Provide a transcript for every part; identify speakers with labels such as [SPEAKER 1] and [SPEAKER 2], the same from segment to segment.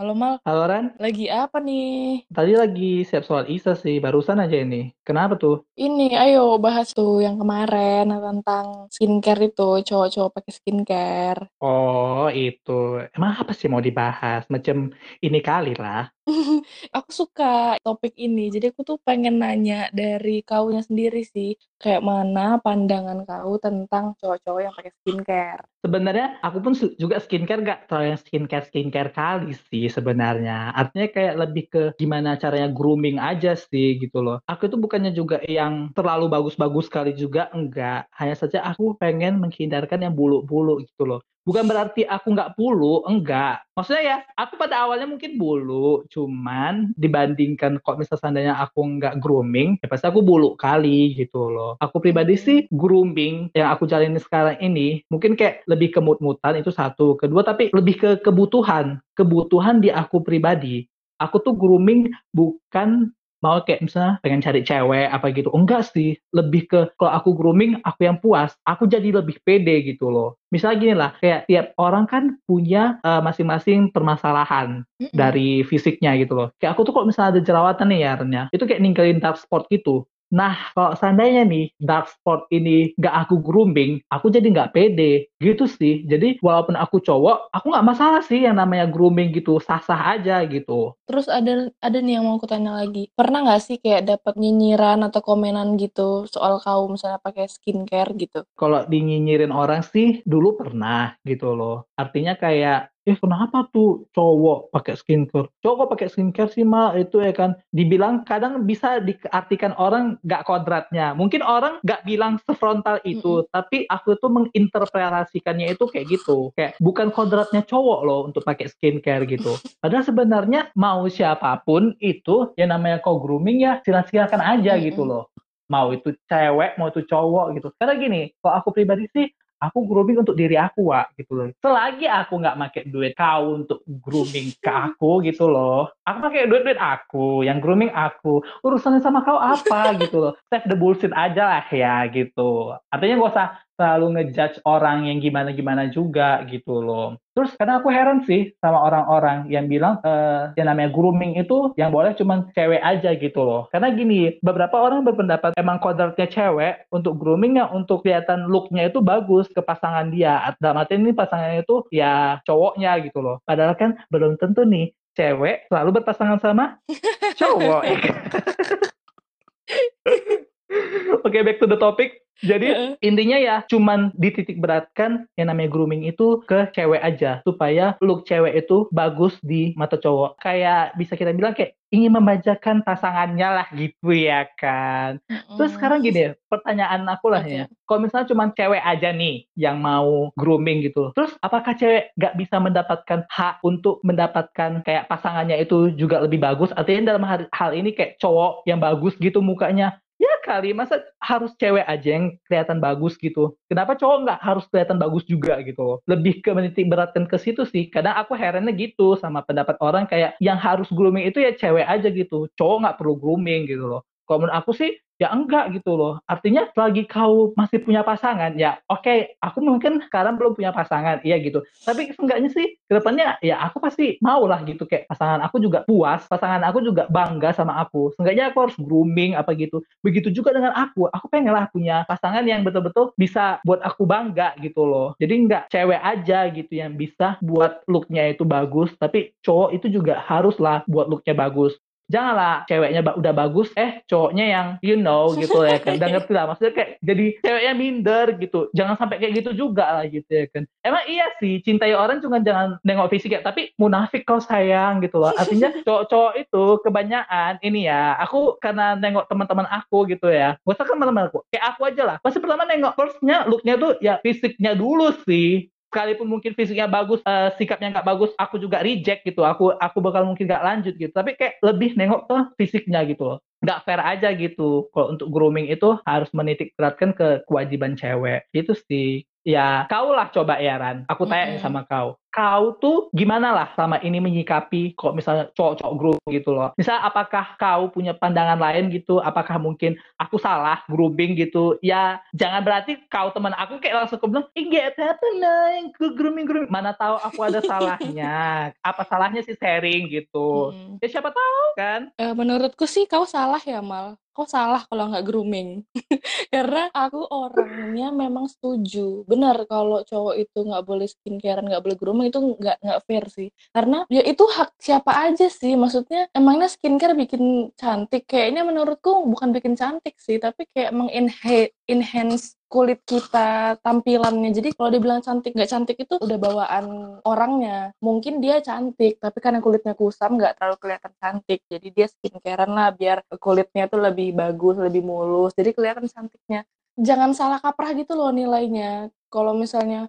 [SPEAKER 1] Halo Mal,
[SPEAKER 2] Halo Ren,
[SPEAKER 1] lagi apa nih?
[SPEAKER 2] tadi lagi siap soal ISA sih, barusan aja ini. Kenapa tuh?
[SPEAKER 1] Ini, ayo bahas tuh yang kemarin tentang skincare itu, cowok-cowok pakai skincare.
[SPEAKER 2] Oh, itu. Emang apa sih mau dibahas? Macam ini kali lah.
[SPEAKER 1] Aku suka topik ini, jadi aku tuh pengen nanya dari kaunya sendiri sih, kayak mana pandangan kau tentang cowok-cowok yang pakai skincare?
[SPEAKER 2] Sebenarnya aku pun juga skincare gak terlalu yang skincare skincare kali sih sebenarnya. Artinya kayak lebih ke gimana caranya grooming aja sih gitu loh. Aku itu bukannya juga yang terlalu bagus-bagus kali juga enggak. Hanya saja aku pengen menghindarkan yang bulu-bulu gitu loh. Bukan berarti aku nggak bulu, enggak. Maksudnya ya, aku pada awalnya mungkin bulu, cuman dibandingkan kok misalnya seandainya aku nggak grooming, ya pasti aku bulu kali gitu loh. Aku pribadi
[SPEAKER 1] Hmm.
[SPEAKER 2] sih grooming yang aku jalani sekarang ini, mungkin kayak lebih ke mut-mutan itu satu. Kedua, tapi lebih ke kebutuhan. Kebutuhan di aku pribadi. Aku tuh grooming bukan mau kayak misalnya pengen cari cewek apa gitu. Enggak sih, lebih ke kalau aku grooming aku yang puas, aku jadi lebih pede gitu loh. Misalnya gini lah, kayak tiap orang kan punya eh, masing-masing permasalahan
[SPEAKER 1] Mm-mm.
[SPEAKER 2] dari fisiknya gitu loh. Kayak aku tuh kalau misalnya ada jerawatan nih ya, Ren, ya, itu kayak ninggalin dark spot gitu. Nah, kalau seandainya nih dark spot ini nggak aku grooming, aku jadi nggak pede gitu sih. Jadi walaupun aku cowok, aku nggak masalah sih yang namanya grooming gitu, sah-sah aja gitu.
[SPEAKER 1] Terus ada ada nih yang mau aku tanya lagi. Pernah nggak sih kayak dapat nyinyiran atau komenan gitu soal kau misalnya pakai skincare gitu?
[SPEAKER 2] Kalau dinyinyirin orang sih dulu pernah gitu loh. Artinya kayak eh kenapa tuh cowok pakai skincare? Cowok pakai skincare sih mal itu ya kan? Dibilang kadang bisa diartikan orang nggak kodratnya. Mungkin orang nggak bilang sefrontal itu, tapi aku tuh menginterpretasikannya itu kayak gitu. Kayak bukan kodratnya cowok loh untuk pakai skincare gitu. Padahal sebenarnya mau siapa pun itu yang namanya kau grooming ya silakan aja gitu
[SPEAKER 1] Mm-mm.
[SPEAKER 2] loh mau itu cewek mau itu cowok gitu karena gini kalau aku pribadi sih aku grooming untuk diri aku Wak, gitu loh. Selagi aku nggak pakai duit kau untuk grooming ke aku gitu loh. Aku pakai duit duit aku yang grooming aku. Urusannya sama kau apa gitu loh. Save the bullshit aja lah ya gitu. Artinya gak usah selalu ngejudge orang yang gimana-gimana juga gitu loh. Terus karena aku heran sih sama orang-orang yang bilang eh, yang namanya grooming itu yang boleh cuma cewek aja gitu loh. Karena gini, beberapa orang berpendapat emang kodratnya cewek untuk groomingnya untuk kelihatan looknya itu bagus ke pasangan dia. Dalam arti ini pasangannya itu ya cowoknya gitu loh. Padahal kan belum tentu nih cewek selalu berpasangan sama cowok. Oke, back to the topic. Jadi
[SPEAKER 1] Heeh.
[SPEAKER 2] intinya ya cuman dititik beratkan yang namanya grooming itu ke cewek aja supaya look cewek itu bagus di mata cowok. Kayak bisa kita bilang kayak ingin membajakan pasangannya lah gitu ya kan. Terus sekarang gini, pertanyaan aku lah ya. Kalau misalnya cuma cewek aja nih yang mau grooming gitu. Terus apakah cewek nggak bisa mendapatkan hak untuk mendapatkan kayak pasangannya itu juga lebih bagus? Artinya dalam hal, hal ini kayak cowok yang bagus gitu mukanya. Ya kali, masa harus cewek aja yang kelihatan bagus gitu. Kenapa cowok nggak harus kelihatan bagus juga gitu loh. Lebih ke menitik beratkan ke situ sih. Kadang aku herannya gitu sama pendapat orang kayak yang harus grooming itu ya cewek aja gitu. Cowok nggak perlu grooming gitu loh. Kalau menurut aku sih ya enggak gitu loh. Artinya selagi kau masih punya pasangan, ya oke, aku mungkin sekarang belum punya pasangan, iya gitu. Tapi seenggaknya sih ke depannya ya aku pasti mau lah gitu kayak pasangan aku juga puas, pasangan aku juga bangga sama aku. Seenggaknya aku harus grooming apa gitu. Begitu juga dengan aku, aku pengen lah punya pasangan yang betul-betul bisa buat aku bangga gitu loh. Jadi nggak cewek aja gitu yang bisa buat looknya itu bagus, tapi cowok itu juga harus lah buat looknya bagus janganlah ceweknya udah bagus eh cowoknya yang you know gitu ya kan. Udah ngerti lah maksudnya kayak jadi ceweknya minder gitu. Jangan sampai kayak gitu juga lah gitu ya kan. Emang iya sih cintai orang cuma jangan nengok fisik ya tapi munafik kau sayang gitu loh. Artinya cowok-cowok itu kebanyakan ini ya aku karena nengok teman-teman aku gitu ya. Gak usah kan teman-teman aku kayak aku aja lah. Pasti pertama nengok firstnya looknya tuh ya fisiknya dulu sih sekalipun mungkin fisiknya bagus, eh, sikapnya nggak bagus, aku juga reject gitu. Aku aku bakal mungkin nggak lanjut gitu. Tapi kayak lebih nengok ke fisiknya gitu. Nggak fair aja gitu. Kalau untuk grooming itu harus menitik beratkan ke kewajiban cewek. Itu sih. Ya, kau lah coba ya Ran. Aku tanya
[SPEAKER 1] Mm-mm.
[SPEAKER 2] sama kau. Kau tuh gimana lah sama ini menyikapi kok misalnya cowok-cowok grup gitu loh. Misal apakah kau punya pandangan lain gitu? Apakah mungkin aku salah grooming gitu? Ya jangan berarti kau teman aku kayak langsung aku bilang, ih gak happening, grooming grooming. Mana tahu aku ada salahnya. Apa salahnya sih sharing gitu?
[SPEAKER 1] Mm.
[SPEAKER 2] Ya siapa tahu kan?
[SPEAKER 1] Eh, menurutku sih kau salah ya Mal. Kau salah kalau nggak grooming. Karena aku orangnya memang setuju. Benar kalau cowok itu nggak boleh skincarean, nggak boleh grooming itu nggak nggak fair sih. Karena ya itu hak siapa aja sih. Maksudnya emangnya skincare bikin cantik? Kayaknya menurutku bukan bikin cantik sih, tapi kayak mengenhance kulit kita tampilannya. Jadi kalau dibilang cantik nggak cantik itu udah bawaan orangnya. Mungkin dia cantik tapi karena kulitnya kusam nggak terlalu kelihatan cantik. Jadi dia skincarean lah biar kulitnya tuh lebih bagus lebih mulus. Jadi kelihatan cantiknya. Jangan salah kaprah gitu loh nilainya. Kalau misalnya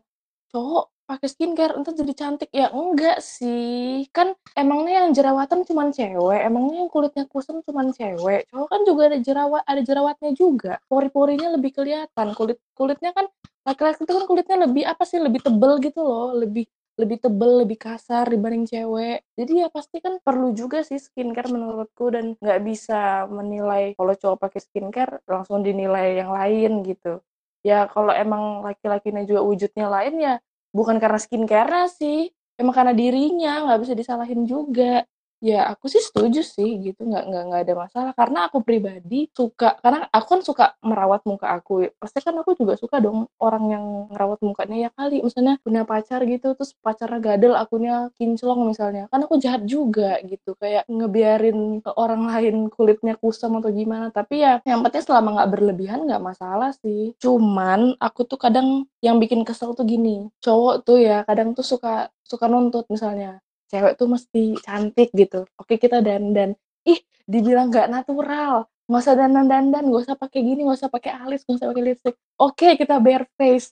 [SPEAKER 1] cowok pakai skincare entar jadi cantik. Ya enggak sih. Kan emangnya yang jerawatan cuman cewek emangnya yang kulitnya kusam cuman cewek. Cowok kan juga ada jerawat ada jerawatnya juga. Pori-porinya lebih kelihatan. Kulit kulitnya kan laki-laki itu kan kulitnya lebih apa sih lebih tebel gitu loh. Lebih lebih tebel lebih kasar dibanding cewek. Jadi ya pasti kan perlu juga sih skincare menurutku dan nggak bisa menilai kalau cowok pakai skincare langsung dinilai yang lain gitu. Ya kalau emang laki-lakinya juga wujudnya lain ya bukan karena skincare sih emang karena dirinya nggak bisa disalahin juga ya aku sih setuju sih gitu. Nggak nggak nggak ada masalah. Karena aku pribadi suka karena aku kan suka merawat muka aku. Pasti kan aku juga suka dong orang yang merawat mukanya ya kali. Misalnya punya pacar gitu terus pacarnya gadel akunya kinclong misalnya. Kan aku jahat juga gitu. Kayak ngebiarin ke orang lain kulitnya kusam atau gimana. Tapi ya yang penting selama nggak berlebihan nggak masalah sih. Cuman aku tuh kadang yang bikin kesel tuh gini. Cowok tuh ya kadang tuh suka suka nuntut misalnya cewek tuh mesti cantik gitu. Oke kita dandan. Ih dibilang nggak natural. Nggak usah dandan dandan nggak usah pakai gini nggak usah pakai alis nggak usah pakai lipstick. Oke kita bare face.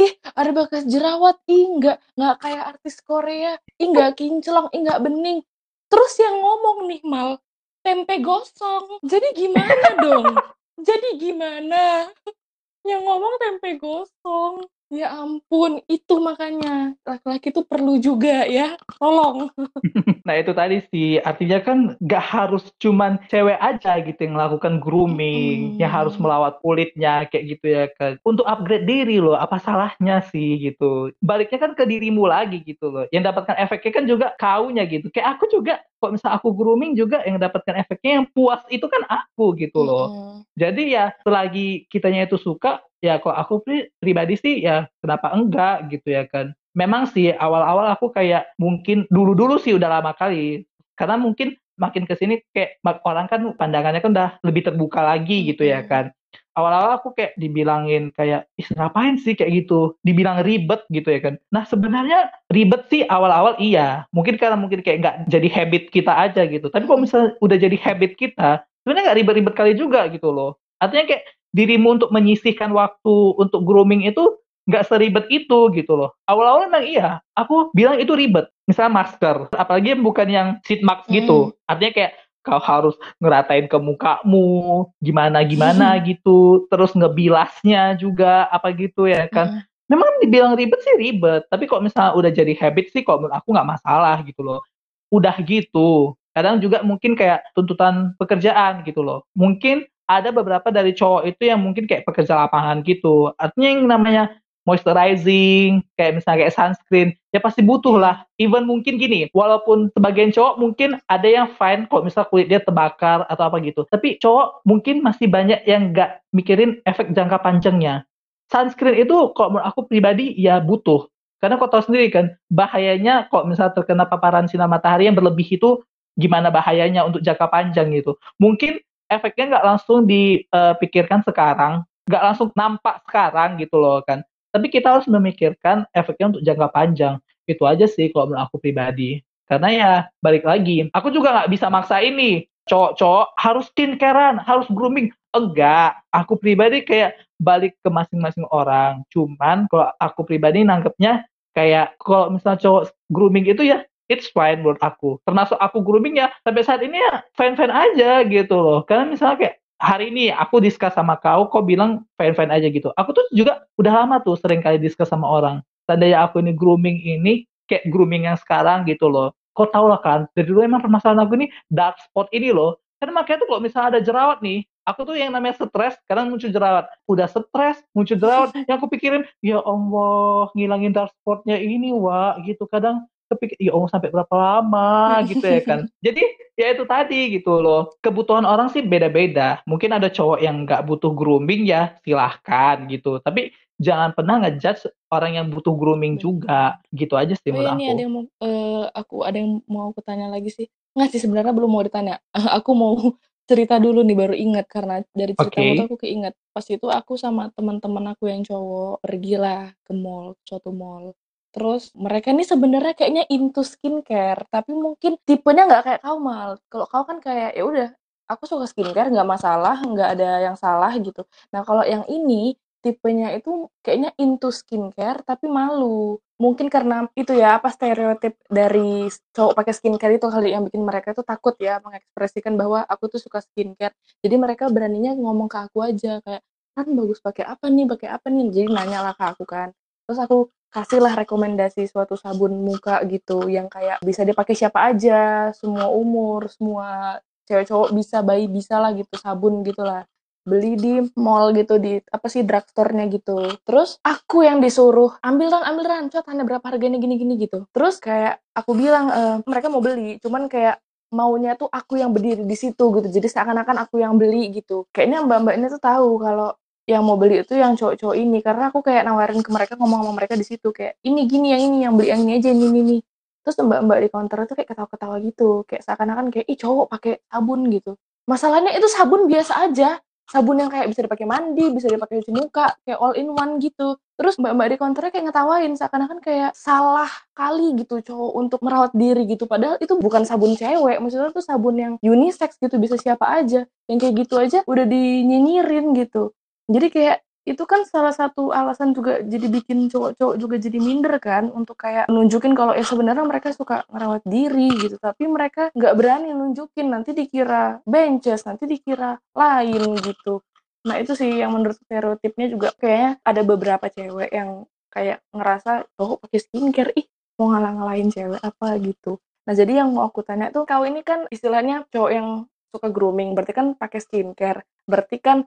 [SPEAKER 1] Ih ada bekas jerawat. Ih nggak nggak kayak artis Korea. Ih nggak kinclong ih nggak bening. Terus yang ngomong nih mal tempe gosong. Jadi gimana dong? Jadi gimana? Yang ngomong tempe gosong Ya ampun, itu makanya laki-laki tuh perlu juga ya, tolong.
[SPEAKER 2] Nah itu tadi sih, artinya kan gak harus cuman cewek aja gitu yang melakukan grooming,
[SPEAKER 1] Mm-mm.
[SPEAKER 2] yang harus melawat kulitnya kayak gitu ya kan. Untuk upgrade diri loh, apa salahnya sih gitu. Baliknya kan ke dirimu lagi gitu loh. Yang dapatkan efeknya kan juga kaunya gitu. Kayak aku juga, kok misal aku grooming juga yang dapatkan efeknya yang puas itu kan aku gitu loh.
[SPEAKER 1] Mm-mm.
[SPEAKER 2] Jadi ya selagi kitanya itu suka, ya kok aku pri- pribadi sih ya kenapa enggak gitu ya kan. Memang sih awal-awal aku kayak mungkin dulu-dulu sih udah lama kali. Karena mungkin makin ke sini kayak orang kan pandangannya kan udah lebih terbuka lagi gitu ya kan. Awal-awal aku kayak dibilangin kayak, ih ngapain sih kayak gitu? Dibilang ribet gitu ya kan. Nah sebenarnya ribet sih awal-awal iya. Mungkin karena mungkin kayak nggak jadi habit kita aja gitu. Tapi kalau misalnya udah jadi habit kita, sebenarnya nggak ribet-ribet kali juga gitu loh. Artinya kayak dirimu untuk menyisihkan waktu untuk grooming itu nggak seribet itu gitu loh. Awal-awal memang iya, aku bilang itu ribet. Misalnya masker, apalagi yang bukan yang sheet mask gitu. Artinya kayak kau harus ngeratain ke mukamu, gimana gimana gitu, terus ngebilasnya juga apa gitu ya kan.
[SPEAKER 1] Mm-mm.
[SPEAKER 2] Memang dibilang ribet sih ribet, tapi kok misalnya udah jadi habit sih kok menurut aku nggak masalah gitu loh. Udah gitu. Kadang juga mungkin kayak tuntutan pekerjaan gitu loh. Mungkin ada beberapa dari cowok itu yang mungkin kayak pekerja lapangan gitu. Artinya yang namanya moisturizing, kayak misalnya kayak sunscreen, ya pasti butuh lah. Even mungkin gini, walaupun sebagian cowok mungkin ada yang fine kok misal kulit dia terbakar atau apa gitu. Tapi cowok mungkin masih banyak yang nggak mikirin efek jangka panjangnya. Sunscreen itu kok menurut aku pribadi ya butuh. Karena kau tahu sendiri kan, bahayanya kok misal terkena paparan sinar matahari yang berlebih itu gimana bahayanya untuk jangka panjang gitu. Mungkin efeknya nggak langsung dipikirkan sekarang, nggak langsung nampak sekarang gitu loh kan. Tapi kita harus memikirkan efeknya untuk jangka panjang. Itu aja sih kalau menurut aku pribadi. Karena ya balik lagi, aku juga nggak bisa maksa ini cowok-cowok harus skincarean, harus grooming. Enggak, aku pribadi kayak balik ke masing-masing orang. Cuman kalau aku pribadi nangkepnya kayak kalau misalnya cowok grooming itu ya it's fine menurut aku. Termasuk aku grooming ya sampai saat ini ya fine-fine aja gitu loh. Karena misalnya kayak hari ini aku diskus sama kau, kau bilang fine-fine aja gitu. Aku tuh juga udah lama tuh sering kali diskus sama orang. Tandanya aku ini grooming ini kayak grooming yang sekarang gitu loh. Kau tau lah kan, dari dulu emang permasalahan aku ini dark spot ini loh. Karena makanya tuh kalau misalnya ada jerawat nih, aku tuh yang namanya stres, kadang muncul jerawat. Udah stres, muncul jerawat. yang aku pikirin, ya Allah, ngilangin dark spotnya ini, wah, gitu. Kadang kepikir, ya Allah sampai berapa lama gitu ya kan. Jadi ya itu tadi gitu loh. Kebutuhan orang sih beda-beda. Mungkin ada cowok yang nggak butuh grooming ya silahkan gitu. Tapi jangan pernah ngejudge orang yang butuh grooming juga. Gitu aja sih
[SPEAKER 1] Oh
[SPEAKER 2] menurut
[SPEAKER 1] nih
[SPEAKER 2] aku.
[SPEAKER 1] ada yang mau eh, aku ada yang mau aku tanya lagi sih. Nggak sih sebenarnya belum mau ditanya. aku mau cerita dulu nih baru ingat karena dari ceritamu
[SPEAKER 2] Oke.
[SPEAKER 1] tuh aku keinget. Pas itu aku sama teman-teman aku yang cowok pergilah ke mall, suatu mall. Terus mereka nih sebenarnya kayaknya into skincare, tapi mungkin tipenya nggak kayak kau mal. Kalau kau kan kayak ya udah, aku suka skincare nggak masalah, nggak ada yang salah gitu. Nah kalau yang ini tipenya itu kayaknya into skincare tapi malu. Mungkin karena itu ya apa stereotip dari cowok pakai skincare itu kali yang bikin mereka itu takut ya mengekspresikan bahwa aku tuh suka skincare. Jadi mereka beraninya ngomong ke aku aja kayak kan bagus pakai apa nih, pakai apa nih. Jadi nanya lah ke aku kan. Terus aku kasihlah rekomendasi suatu sabun muka gitu yang kayak bisa dipakai siapa aja, semua umur, semua cewek cowok bisa, bayi bisa lah gitu, sabun gitulah beli di mall gitu di apa sih drugstore-nya gitu. Terus aku yang disuruh ambil ran ambil ran, coba tanya berapa harganya gini-gini gitu. Terus kayak aku bilang e, mereka mau beli, cuman kayak maunya tuh aku yang berdiri di situ gitu. Jadi seakan-akan aku yang beli gitu. Kayaknya mbak-mbak ini tuh tahu kalau yang mau beli itu yang cowok-cowok ini karena aku kayak nawarin ke mereka ngomong sama mereka di situ kayak ini gini yang ini yang beli yang ini aja ini ini terus mbak-mbak di counter itu kayak ketawa-ketawa gitu kayak seakan-akan kayak ih cowok pakai sabun gitu masalahnya itu sabun biasa aja sabun yang kayak bisa dipakai mandi, bisa dipakai cuci muka, kayak all in one gitu. Terus mbak-mbak di counternya kayak ngetawain, seakan-akan kayak salah kali gitu cowok untuk merawat diri gitu. Padahal itu bukan sabun cewek, maksudnya tuh sabun yang unisex gitu, bisa siapa aja. Yang kayak gitu aja udah dinyinyirin gitu. Jadi kayak itu kan salah satu alasan juga jadi bikin cowok-cowok juga jadi minder kan untuk kayak nunjukin kalau ya sebenarnya mereka suka ngerawat diri gitu. Tapi mereka nggak berani nunjukin nanti dikira benches nanti dikira lain gitu. Nah itu sih yang menurut stereotipnya juga. Kayaknya ada beberapa cewek yang kayak ngerasa cowok pakai skincare? Ih mau ngalah-ngalahin cewek apa? gitu. Nah jadi yang mau aku tanya tuh kau ini kan istilahnya cowok yang suka grooming berarti kan pakai skincare. Berarti kan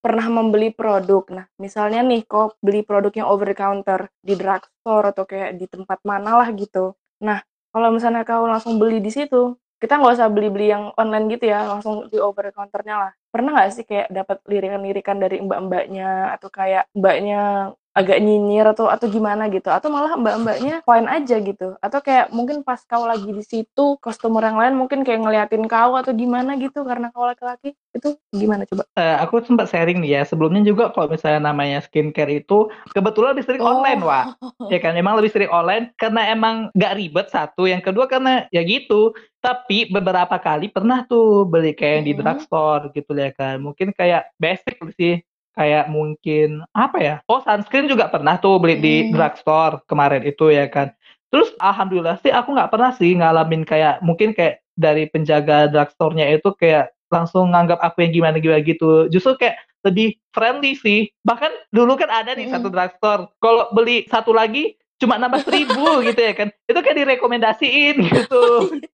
[SPEAKER 1] pernah membeli produk. Nah, misalnya nih, kok beli produk yang over the counter di drugstore atau kayak di tempat mana lah gitu. Nah, kalau misalnya kau langsung beli di situ, kita nggak usah beli-beli yang online gitu ya, langsung di over the counternya lah. Pernah nggak sih kayak dapat lirikan-lirikan dari mbak-mbaknya atau kayak mbaknya agak nyinyir atau atau gimana gitu. Atau malah mbak-mbaknya fine aja gitu. Atau kayak mungkin pas kau lagi di situ customer yang lain mungkin kayak ngeliatin kau atau gimana gitu karena kau laki-laki. Itu gimana coba?
[SPEAKER 2] Uh, aku sempat sharing nih ya. Sebelumnya juga kalau misalnya namanya skincare itu kebetulan lebih sering oh. online wah ya kan? Emang lebih sering online karena emang gak ribet satu yang kedua karena ya gitu. Tapi beberapa kali pernah tuh beli kayak hmm. di drugstore gitu ya kan? Mungkin kayak basic sih kayak mungkin apa ya? Oh sunscreen juga pernah tuh beli di hmm. drugstore kemarin itu ya kan. Terus alhamdulillah sih aku nggak pernah sih ngalamin kayak mungkin kayak dari penjaga drugstore-nya itu kayak langsung nganggap aku yang gimana gimana gitu. Justru kayak lebih friendly sih. Bahkan dulu kan ada nih hmm. satu drugstore. Kalau beli satu lagi cuma nambah seribu gitu ya kan itu kan direkomendasiin gitu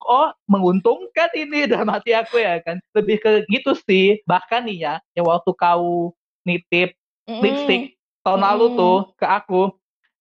[SPEAKER 2] oh menguntungkan ini dalam hati aku ya kan lebih ke gitu sih bahkan nih ya yang waktu kau nitip mm. lipstick tahun mm. lalu tuh ke aku.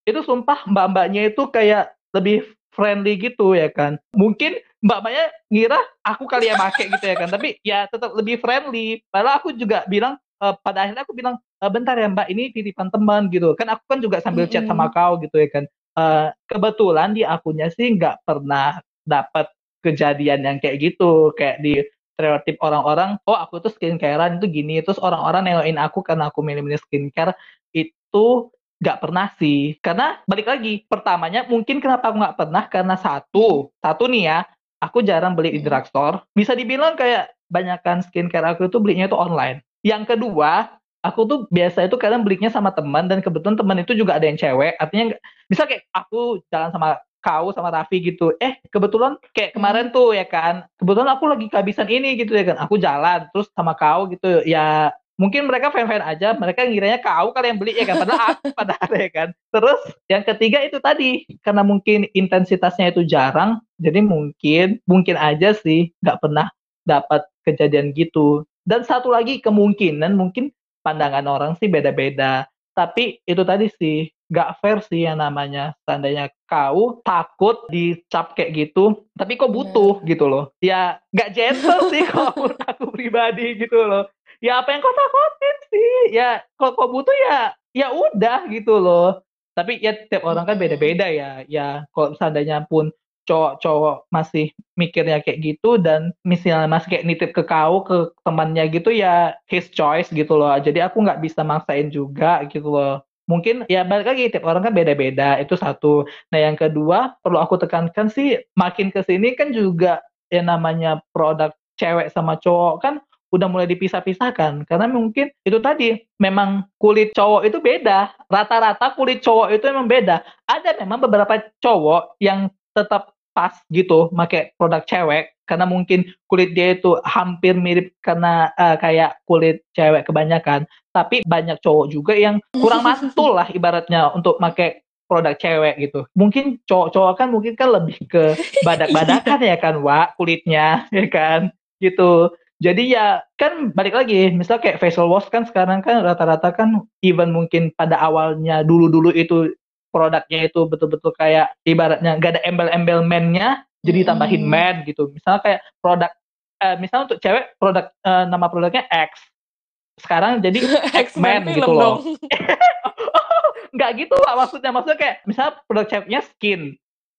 [SPEAKER 2] Itu sumpah mbak-mbaknya itu kayak lebih friendly gitu ya kan. Mungkin mbak-mbaknya ngira aku kali ya make gitu ya kan tapi ya tetap lebih friendly. Padahal aku juga bilang uh, pada akhirnya aku bilang e, bentar ya mbak ini titipan teman gitu. Kan aku kan juga sambil chat sama kau gitu ya kan. Uh, kebetulan di akunnya sih nggak pernah dapat kejadian yang kayak gitu. Kayak di stereotip orang-orang oh aku tuh skincarean itu gini. Terus orang-orang nengokin aku karena aku milih-milih skincare itu nggak pernah sih. Karena balik lagi pertamanya mungkin kenapa aku nggak pernah? Karena satu satu nih ya aku jarang beli di drugstore. Bisa dibilang kayak banyakkan skincare aku itu belinya itu online. Yang kedua aku tuh biasa itu kadang belinya sama teman dan kebetulan teman itu juga ada yang cewek. Artinya bisa kayak aku jalan sama kau sama Raffi gitu. Eh kebetulan kayak kemarin tuh ya kan. Kebetulan aku lagi kehabisan ini gitu ya kan. Aku jalan terus sama kau gitu. Ya mungkin mereka fan-fan aja. Mereka ngiranya kau kali yang beli ya kan. Padahal aku padahal ya kan. Terus yang ketiga itu tadi. Karena mungkin intensitasnya itu jarang jadi mungkin mungkin aja sih nggak pernah dapat kejadian gitu. Dan satu lagi kemungkinan mungkin pandangan orang sih beda-beda. Tapi itu tadi sih gak fair sih yang namanya seandainya kau takut dicap kayak gitu tapi kok butuh yeah. gitu loh. Ya gak gentle sih kalau aku pribadi gitu loh. Ya apa yang kau takutin sih? Ya kalau kau butuh ya ya udah gitu loh. Tapi ya tiap orang kan beda-beda ya. Ya kalau seandainya pun cowok-cowok masih mikirnya kayak gitu dan misalnya masih kayak nitip ke kau ke temannya gitu ya his choice gitu loh. Jadi aku nggak bisa maksain juga gitu loh mungkin ya balik lagi tiap orang kan beda-beda itu satu. Nah yang kedua perlu aku tekankan sih makin ke sini kan juga yang namanya produk cewek sama cowok kan udah mulai dipisah-pisahkan. Karena mungkin itu tadi memang kulit cowok itu beda. Rata-rata kulit cowok itu memang beda. Ada memang beberapa cowok yang tetap pas gitu make produk cewek karena mungkin kulit dia itu hampir mirip karena uh, kayak kulit cewek kebanyakan. Tapi banyak cowok juga yang kurang mantul lah ibaratnya untuk make produk cewek gitu. Mungkin cowok-cowok kan mungkin kan lebih ke badak-badakan ya kan wa kulitnya ya kan gitu. Jadi ya kan balik lagi misal kayak facial wash kan sekarang kan rata-rata kan even mungkin pada awalnya dulu-dulu itu produknya itu betul-betul kayak ibaratnya gak ada embel-embel mennya jadi tambahin men gitu. Misalnya kayak produk uh, misalnya untuk cewek produk uh, nama produknya X. Sekarang jadi X Men gitu loh. nggak gitu lah maksudnya maksudnya kayak misalnya produk ceweknya skin.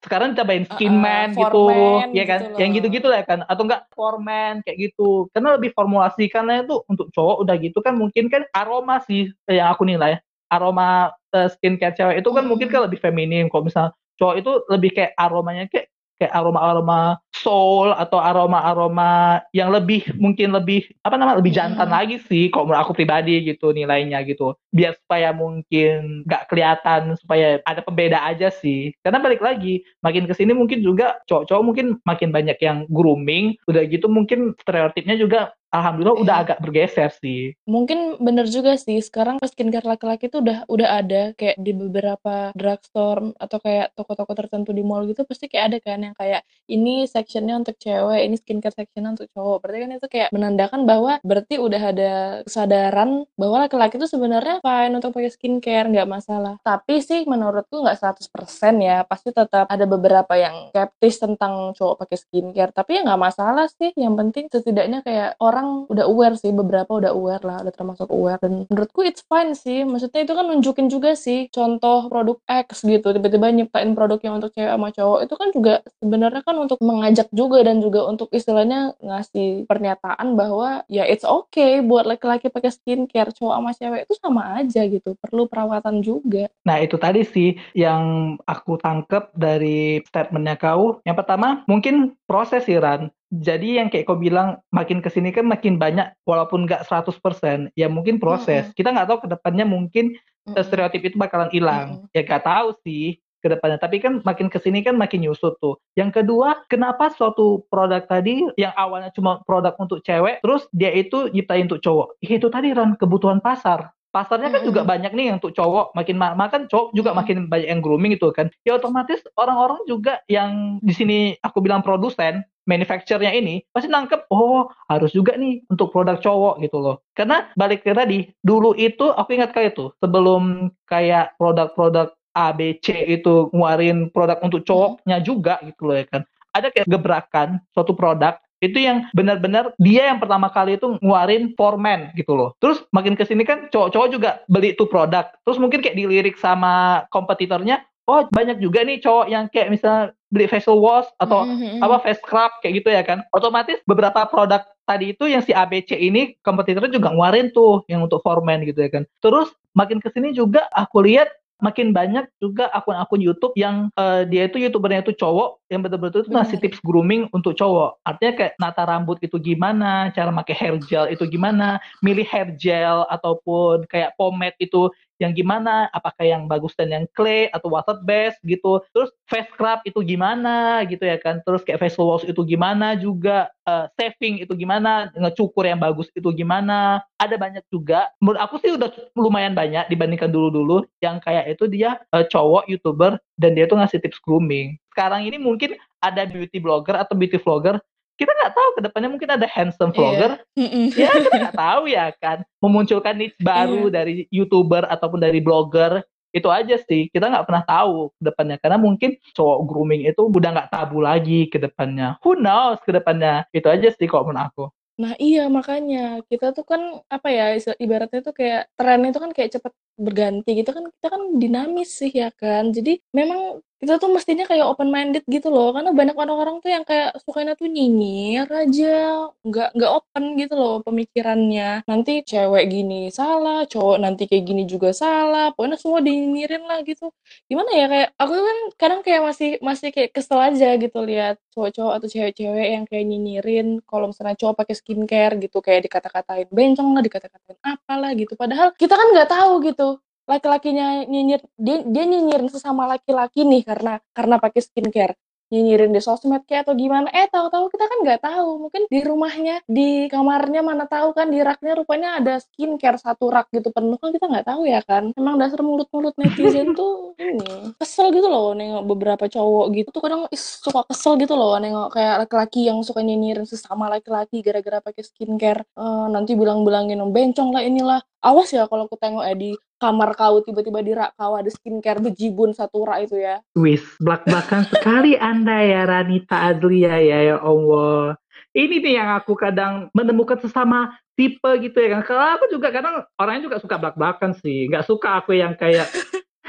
[SPEAKER 2] Sekarang tambahin skin uh, man gitu man, ya kan? gitu yang gitu-gitu lah kan? Atau enggak for man kayak gitu. Karena lebih formulasi karena itu untuk cowok udah gitu kan mungkin kan aroma sih yang aku nilai aroma uh, skincare cewek itu kan hmm. mungkin kan lebih feminim kalau misalnya cowok itu lebih kayak aromanya kayak kayak aroma-aroma soul atau aroma-aroma yang lebih mungkin lebih apa namanya lebih jantan hmm. lagi sih kalau menurut aku pribadi gitu nilainya gitu biar supaya mungkin nggak kelihatan supaya ada pembeda aja sih karena balik lagi makin ke sini mungkin juga cowok-cowok mungkin makin banyak yang grooming udah gitu mungkin stereotipnya juga alhamdulillah udah agak bergeser sih.
[SPEAKER 1] Mungkin bener juga sih sekarang skincare laki-laki itu udah udah ada kayak di beberapa drugstore atau kayak toko-toko tertentu di mall gitu pasti kayak ada kan yang kayak ini sectionnya untuk cewek, ini skincare sectionnya untuk cowok. Berarti kan itu kayak menandakan bahwa berarti udah ada kesadaran bahwa laki-laki itu sebenarnya fine untuk pakai skincare nggak masalah. Tapi sih menurutku nggak 100% ya pasti tetap ada beberapa yang skeptis tentang cowok pakai skincare. Tapi ya nggak masalah sih. Yang penting setidaknya kayak orang orang udah aware sih beberapa udah aware lah udah termasuk aware. Dan menurutku it's fine sih maksudnya itu kan nunjukin juga sih contoh produk X gitu tiba-tiba nyiptain produknya untuk cewek sama cowok itu kan juga sebenarnya kan untuk mengajak juga dan juga untuk istilahnya ngasih pernyataan bahwa ya it's okay buat laki-laki pakai skincare cowok sama cewek itu sama aja gitu perlu perawatan juga.
[SPEAKER 2] Nah itu tadi sih yang aku tangkep dari statementnya kau yang pertama mungkin proses sih Ran jadi yang kayak kau bilang makin ke sini kan makin banyak walaupun nggak 100% ya mungkin proses. Mm -hmm. Kita nggak tahu ke depannya mungkin mm -hmm. stereotip itu bakalan hilang. Mm -hmm. Ya nggak tahu sih ke depannya. Tapi kan makin ke sini kan makin nyusut tuh. Yang kedua, kenapa suatu produk tadi yang awalnya cuma produk untuk cewek, terus dia itu nyiptain untuk cowok? Ya, itu tadi kan kebutuhan pasar pasarnya kan juga banyak nih yang untuk cowok makin makan cowok juga makin banyak yang grooming itu kan ya otomatis orang-orang juga yang di sini aku bilang produsen manufacturernya ini pasti nangkep oh harus juga nih untuk produk cowok gitu loh karena balik ke tadi dulu itu aku ingat kayak itu sebelum kayak produk-produk ABC itu ngeluarin produk untuk cowoknya juga gitu loh ya kan ada kayak gebrakan suatu produk itu yang benar-benar dia yang pertama kali itu ngeluarin forman gitu loh. Terus makin ke sini kan cowok-cowok juga beli itu produk. Terus mungkin kayak dilirik sama kompetitornya, oh banyak juga nih cowok yang kayak misalnya beli facial wash atau mm-hmm. apa face scrub kayak gitu ya kan otomatis beberapa produk tadi itu yang si ABC ini kompetitornya juga ngeluarin tuh yang untuk foreman gitu ya kan terus makin ke sini juga aku lihat makin banyak juga akun-akun YouTube yang uh, dia itu youtubernya itu cowok yang betul-betul tuh ngasih tips grooming untuk cowok. Artinya kayak nata rambut itu gimana, cara pakai hair gel itu gimana, milih hair gel ataupun kayak pomade itu yang gimana, apakah yang bagus dan yang clay atau water base gitu. Terus face scrub itu gimana gitu ya kan. Terus kayak facial wash itu gimana juga, uh, saving itu gimana, ngecukur yang bagus itu gimana. Ada banyak juga. Menurut aku sih udah lumayan banyak dibandingkan dulu-dulu yang kayak itu dia uh, cowok youtuber dan dia tuh ngasih tips grooming. Sekarang ini mungkin ada beauty blogger atau beauty vlogger kita nggak tahu ke depannya mungkin ada handsome iya. vlogger. Yeah. ya kita nggak tahu ya kan. Memunculkan niche baru yeah. dari youtuber ataupun dari blogger itu aja sih. Kita nggak pernah tahu ke depannya karena mungkin cowok grooming itu udah nggak tabu lagi ke depannya who knows ke depannya itu aja sih kok menurut aku.
[SPEAKER 1] Nah iya makanya. Kita tuh kan apa ya ibaratnya tuh kayak tren itu kan kayak cepet berganti gitu kan. Kita kan dinamis sih ya kan. Jadi memang kita tuh mestinya kayak open minded gitu loh karena banyak orang-orang tuh yang kayak sukanya tuh nyinyir aja nggak nggak open gitu loh pemikirannya. Nanti cewek gini salah cowok nanti kayak gini juga salah pokoknya semua dinyinyirin lah gitu. Gimana ya kayak aku kan kadang kayak masih masih kayak kesel aja gitu lihat cowok-cowok atau cewek-cewek yang kayak nyinyirin kalau misalnya cowok pakai skincare gitu kayak dikata-katain bencong lah dikata-katain apalah gitu. Padahal kita kan nggak tahu gitu laki-lakinya nyinyir dia, dia nyinyirin sesama laki-laki nih karena karena pakai skincare. Nyinyirin di sosmed kayak atau gimana. Eh tahu-tahu kita kan nggak tahu. Mungkin di rumahnya di kamarnya mana tahu kan di raknya rupanya ada skincare satu rak gitu penuh. Kan kita nggak tahu ya kan. Emang dasar mulut-mulut netizen tuh ini kesel gitu loh nengok beberapa cowok gitu. Tuh kadang is, suka kesel gitu loh nengok kayak laki-laki yang suka nyinyirin sesama laki-laki gara-gara pakai skincare. Uh, nanti bilang-bilangin bencong lah inilah awas ya kalau aku tengok ya di kamar kau tiba-tiba di rak kau ada skincare bejibun satu rak itu ya.
[SPEAKER 2] Wis, belak-belakan sekali Anda ya Ranita Adlia ya ya Allah. Ini nih yang aku kadang menemukan sesama tipe gitu ya kan. Kalau aku juga kadang orangnya juga suka belak-belakan sih. Nggak suka aku yang kayak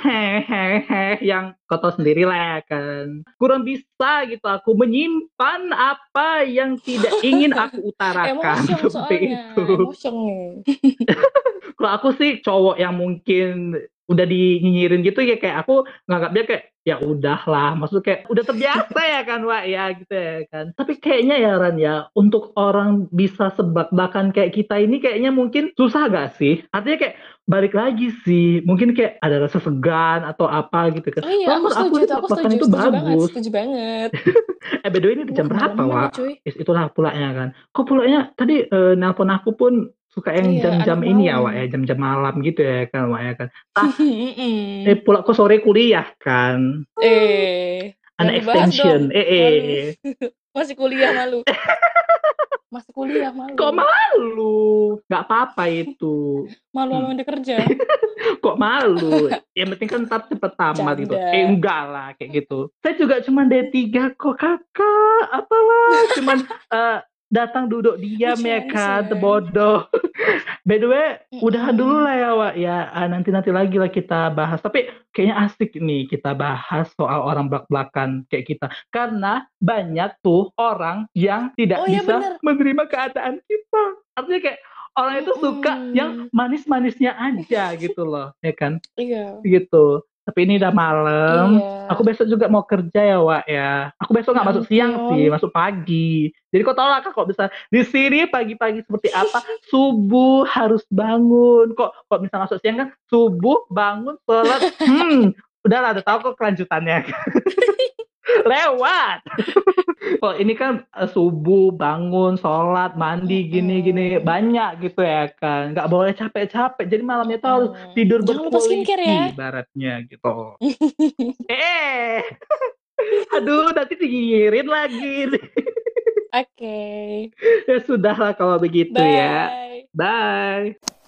[SPEAKER 2] hehehe yang kau sendiri lah ya kan kurang bisa gitu aku menyimpan apa yang tidak ingin aku utarakan seperti itu kalau aku sih cowok yang mungkin udah dinyinyirin gitu ya kayak aku nganggap dia kayak ya udahlah maksud kayak udah terbiasa ya kan Wak? Ya gitu ya kan. Tapi kayaknya ya Ran ya untuk orang bisa sebak-bakan kayak kita ini kayaknya mungkin susah gak sih? Artinya kayak balik lagi sih mungkin kayak ada rasa segan atau apa gitu kan.
[SPEAKER 1] Oh iya aku setuju, aku, setuju, itu setuju bagus. banget, setuju banget.
[SPEAKER 2] Eh by the way ini jam berapa Wak? itulah pulanya kan. Kok pulanya tadi uh, nelpon aku pun suka yang iya, jam-jam iya, ini ya Wak ya jam-jam malam gitu ya kan Wak ya kan. Ah, eh pula kok sore kuliah kan.
[SPEAKER 1] Eh
[SPEAKER 2] ada extension. eh eh.
[SPEAKER 1] Masih kuliah malu. Masih kuliah malu.
[SPEAKER 2] Kok malu? Nggak apa-apa itu.
[SPEAKER 1] Malu sama hmm. kerja
[SPEAKER 2] kok malu? Yang penting kan tetap cepet tamat gitu eh enggak lah kayak gitu. Saya juga cuma D3 kok kakak. Apalah cuman uh, datang duduk diam ya kan, bodoh. By the way, udah dulu lah ya Wak ya. Ah, nanti-nanti lagi lah kita bahas. Tapi kayaknya asik nih kita bahas soal orang belak-belakan kayak kita. Karena banyak tuh orang yang tidak oh, iya, bisa ya menerima keadaan kita. Artinya kayak orang itu suka yang manis-manisnya aja gitu loh, ya kan?
[SPEAKER 1] Iya.
[SPEAKER 2] Gitu. Tapi ini udah malam. Iya. Aku besok juga mau kerja ya, Wak ya. Aku besok nggak masuk siang sih, masuk pagi. Jadi lah kak, kok bisa di sini pagi-pagi seperti apa? Subuh harus bangun. Kok kok bisa masuk siang kan? Subuh bangun sholat. Hmm, udah lah, udah tahu kok kelanjutannya. lewat. oh ini kan uh, subuh bangun, sholat, mandi, gini-gini banyak gitu ya kan. Nggak boleh capek-capek. Jadi malamnya tuh harus tidur Jangan lupa skincare ya. Baratnya gitu. eh, aduh nanti digirin lagi.
[SPEAKER 1] Oke. Okay.
[SPEAKER 2] ya sudahlah kalau begitu
[SPEAKER 1] Bye.
[SPEAKER 2] ya. Bye.